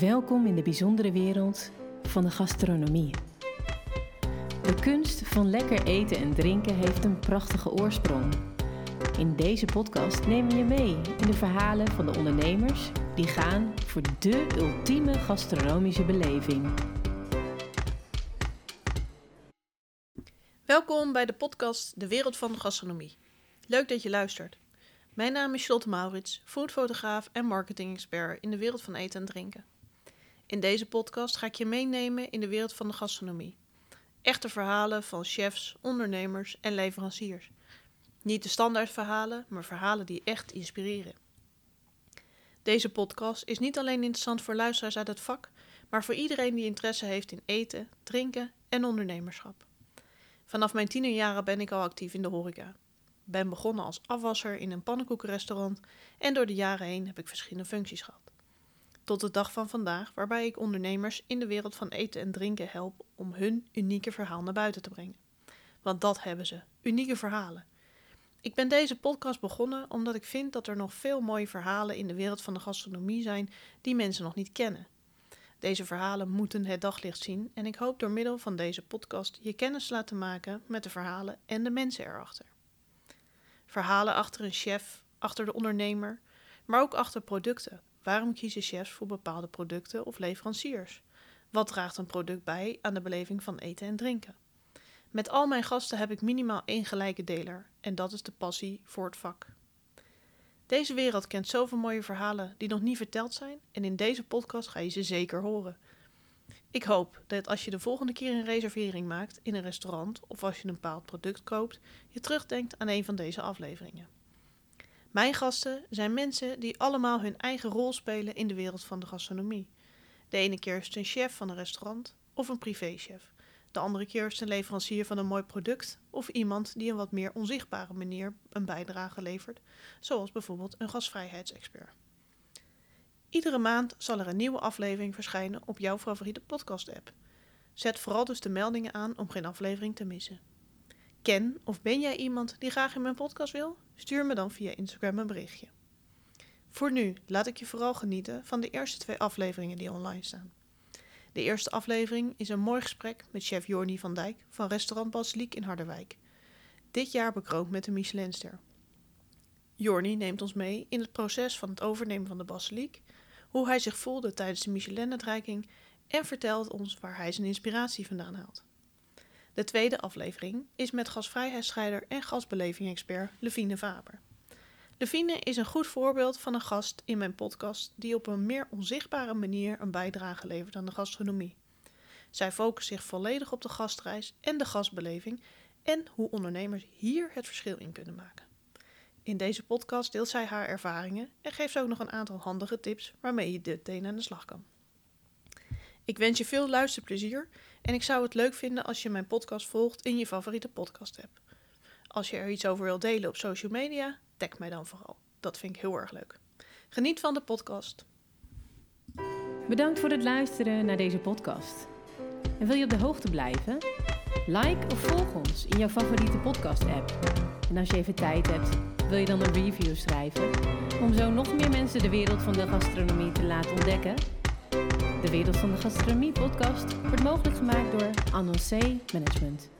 Welkom in de bijzondere wereld van de gastronomie. De kunst van lekker eten en drinken heeft een prachtige oorsprong. In deze podcast nemen we je mee in de verhalen van de ondernemers die gaan voor de ultieme gastronomische beleving. Welkom bij de podcast De Wereld van de Gastronomie. Leuk dat je luistert. Mijn naam is Charlotte Maurits, foodfotograaf en marketing-expert in de wereld van eten en drinken. In deze podcast ga ik je meenemen in de wereld van de gastronomie. Echte verhalen van chefs, ondernemers en leveranciers. Niet de standaard verhalen, maar verhalen die echt inspireren. Deze podcast is niet alleen interessant voor luisteraars uit het vak, maar voor iedereen die interesse heeft in eten, drinken en ondernemerschap. Vanaf mijn tienerjaren ben ik al actief in de horeca. Ben begonnen als afwasser in een pannenkoekenrestaurant en door de jaren heen heb ik verschillende functies gehad. Tot de dag van vandaag, waarbij ik ondernemers in de wereld van eten en drinken help om hun unieke verhaal naar buiten te brengen. Want dat hebben ze, unieke verhalen. Ik ben deze podcast begonnen omdat ik vind dat er nog veel mooie verhalen in de wereld van de gastronomie zijn die mensen nog niet kennen. Deze verhalen moeten het daglicht zien en ik hoop door middel van deze podcast je kennis te laten maken met de verhalen en de mensen erachter. Verhalen achter een chef, achter de ondernemer, maar ook achter producten, Waarom kiezen chefs voor bepaalde producten of leveranciers? Wat draagt een product bij aan de beleving van eten en drinken? Met al mijn gasten heb ik minimaal één gelijke deler en dat is de passie voor het vak. Deze wereld kent zoveel mooie verhalen die nog niet verteld zijn en in deze podcast ga je ze zeker horen. Ik hoop dat als je de volgende keer een reservering maakt in een restaurant of als je een bepaald product koopt, je terugdenkt aan een van deze afleveringen. Mijn gasten zijn mensen die allemaal hun eigen rol spelen in de wereld van de gastronomie. De ene keer is het een chef van een restaurant of een privéchef. De andere keer is het een leverancier van een mooi product of iemand die een wat meer onzichtbare manier een bijdrage levert, zoals bijvoorbeeld een gastvrijheidsexpert. Iedere maand zal er een nieuwe aflevering verschijnen op jouw favoriete podcast-app. Zet vooral dus de meldingen aan om geen aflevering te missen. Ken of ben jij iemand die graag in mijn podcast wil? Stuur me dan via Instagram een berichtje. Voor nu laat ik je vooral genieten van de eerste twee afleveringen die online staan. De eerste aflevering is een mooi gesprek met chef Jorni van Dijk van restaurant Basiliek in Harderwijk. Dit jaar bekroond met de Michelinster. Jorni neemt ons mee in het proces van het overnemen van de Basiliek, hoe hij zich voelde tijdens de Michelin-uitreiking en vertelt ons waar hij zijn inspiratie vandaan haalt. De tweede aflevering is met gasvrijheidsstrijder en gasbeleving-expert Levine Faber. Levine is een goed voorbeeld van een gast in mijn podcast die op een meer onzichtbare manier een bijdrage levert aan de gastronomie. Zij focust zich volledig op de gastreis en de gastbeleving en hoe ondernemers hier het verschil in kunnen maken. In deze podcast deelt zij haar ervaringen en geeft ook nog een aantal handige tips waarmee je dit meteen aan de slag kan. Ik wens je veel luisterplezier en ik zou het leuk vinden als je mijn podcast volgt in je favoriete podcast app. Als je er iets over wilt delen op social media, tag mij dan vooral. Dat vind ik heel erg leuk. Geniet van de podcast. Bedankt voor het luisteren naar deze podcast. En wil je op de hoogte blijven? Like of volg ons in jouw favoriete podcast-app. En als je even tijd hebt, wil je dan een review schrijven om zo nog meer mensen de wereld van de gastronomie te laten ontdekken? Wereld van de Gastronomie podcast wordt mogelijk gemaakt door Annoncé Management.